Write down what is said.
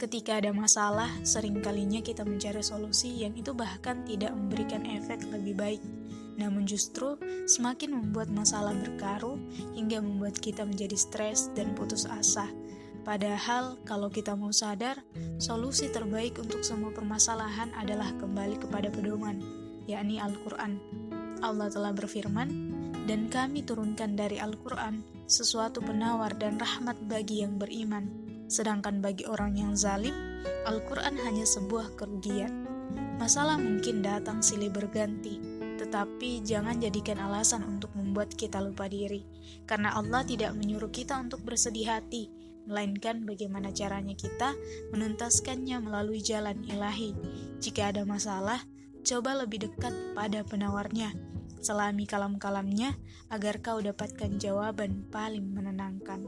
Ketika ada masalah, seringkalinya kita mencari solusi yang itu bahkan tidak memberikan efek lebih baik. Namun justru semakin membuat masalah berkaru hingga membuat kita menjadi stres dan putus asa. Padahal kalau kita mau sadar, solusi terbaik untuk semua permasalahan adalah kembali kepada pedoman, yakni Al-Quran. Allah telah berfirman, dan kami turunkan dari Al-Quran sesuatu penawar dan rahmat bagi yang beriman Sedangkan bagi orang yang zalim, Al-Quran hanya sebuah kerugian. Masalah mungkin datang silih berganti, tetapi jangan jadikan alasan untuk membuat kita lupa diri, karena Allah tidak menyuruh kita untuk bersedih hati, melainkan bagaimana caranya kita menuntaskannya melalui jalan ilahi. Jika ada masalah, coba lebih dekat pada penawarnya, selami kalam-kalamnya, agar kau dapatkan jawaban paling menenangkan.